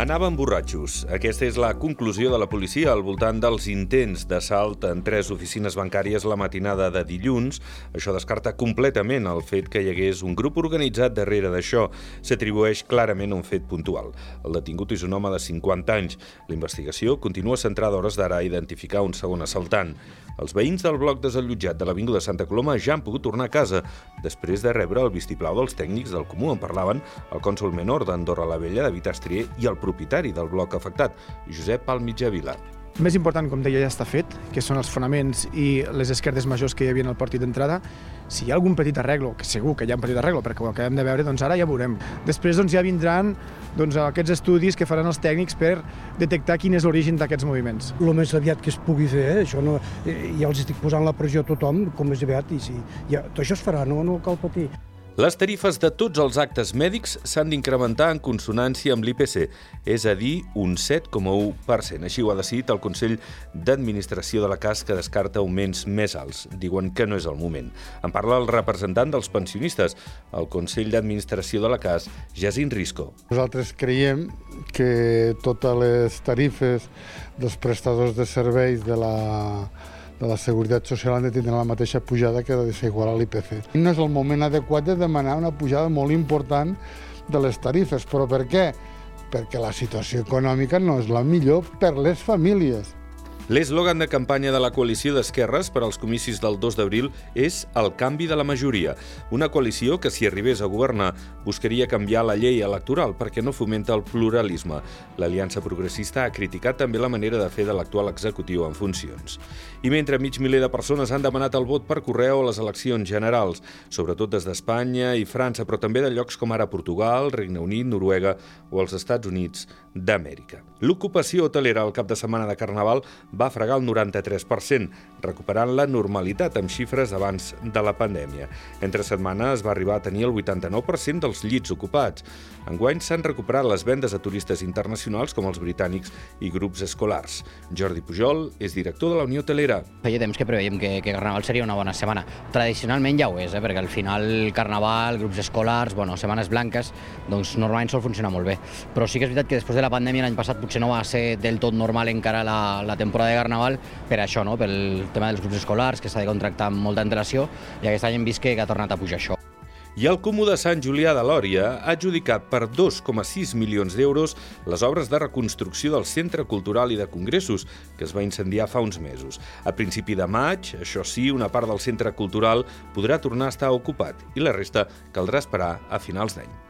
Anaven borratxos. Aquesta és la conclusió de la policia al voltant dels intents d'assalt en tres oficines bancàries la matinada de dilluns. Això descarta completament el fet que hi hagués un grup organitzat darrere d'això. S'atribueix clarament un fet puntual. El detingut és un home de 50 anys. La investigació continua centrada hores d'ara a identificar un segon assaltant. Els veïns del bloc desallotjat de l'Avinguda Santa Coloma ja han pogut tornar a casa després de rebre el vistiplau dels tècnics del Comú. En parlaven el cònsol menor d'Andorra la Vella, David Astrier, i el propietari del bloc afectat, Josep Palmitjavila. El més important, com deia, ja està fet, que són els fonaments i les esquerdes majors que hi havia en el partit d'entrada. Si hi ha algun petit arreglo, que segur que hi ha un petit arreglo, perquè ho acabem de veure, doncs ara ja veurem. Després doncs, ja vindran doncs, aquests estudis que faran els tècnics per detectar quin és l'origen d'aquests moviments. El més aviat que es pugui fer, eh? això no, eh, ja els estic posant la pressió a tothom, com més aviat, i si, ja, tot això es farà, no, no cal patir. Les tarifes de tots els actes mèdics s'han d'incrementar en consonància amb l'IPC, és a dir, un 7,1%. Així ho ha decidit el Consell d'Administració de la CAS, que descarta augments més alts. Diuen que no és el moment. En parla el representant dels pensionistes, el Consell d'Administració de la CAS, Jacint Risco. Nosaltres creiem que totes les tarifes dels prestadors de serveis de la de la Seguretat Social han de tindre la mateixa pujada que ha de ser igual a l'IPC. No és el moment adequat de demanar una pujada molt important de les tarifes. Però per què? Perquè la situació econòmica no és la millor per les famílies. L'eslògan de campanya de la coalició d'esquerres per als comicis del 2 d'abril és el canvi de la majoria. Una coalició que, si arribés a governar, buscaria canviar la llei electoral perquè no fomenta el pluralisme. L'Aliança Progressista ha criticat també la manera de fer de l'actual executiu en funcions. I mentre mig miler de persones han demanat el vot per correu a les eleccions generals, sobretot des d'Espanya i França, però també de llocs com ara Portugal, Regne Unit, Noruega o els Estats Units d'Amèrica. L'ocupació hotelera al cap de setmana de Carnaval va fregar el 93%, recuperant la normalitat amb xifres abans de la pandèmia. Entre setmanes va arribar a tenir el 89% dels llits ocupats. Enguany s'han recuperat les vendes a turistes internacionals com els britànics i grups escolars. Jordi Pujol és director de la Unió Hotelera. Feia temps que preveiem que, que Carnaval seria una bona setmana. Tradicionalment ja ho és, eh? perquè al final Carnaval, grups escolars, bueno, setmanes blanques, doncs normalment sol funcionar molt bé. Però sí que és veritat que després de la pandèmia l'any passat potser no va ser del tot normal encara la, la temporada de Carnaval per això, no? pel tema dels grups escolars, que s'ha de contractar amb molta antelació, i aquest any hem vist que ha tornat a pujar això. I el Comú de Sant Julià de Lòria ha adjudicat per 2,6 milions d'euros les obres de reconstrucció del Centre Cultural i de Congressos, que es va incendiar fa uns mesos. A principi de maig, això sí, una part del Centre Cultural podrà tornar a estar ocupat i la resta caldrà esperar a finals d'any.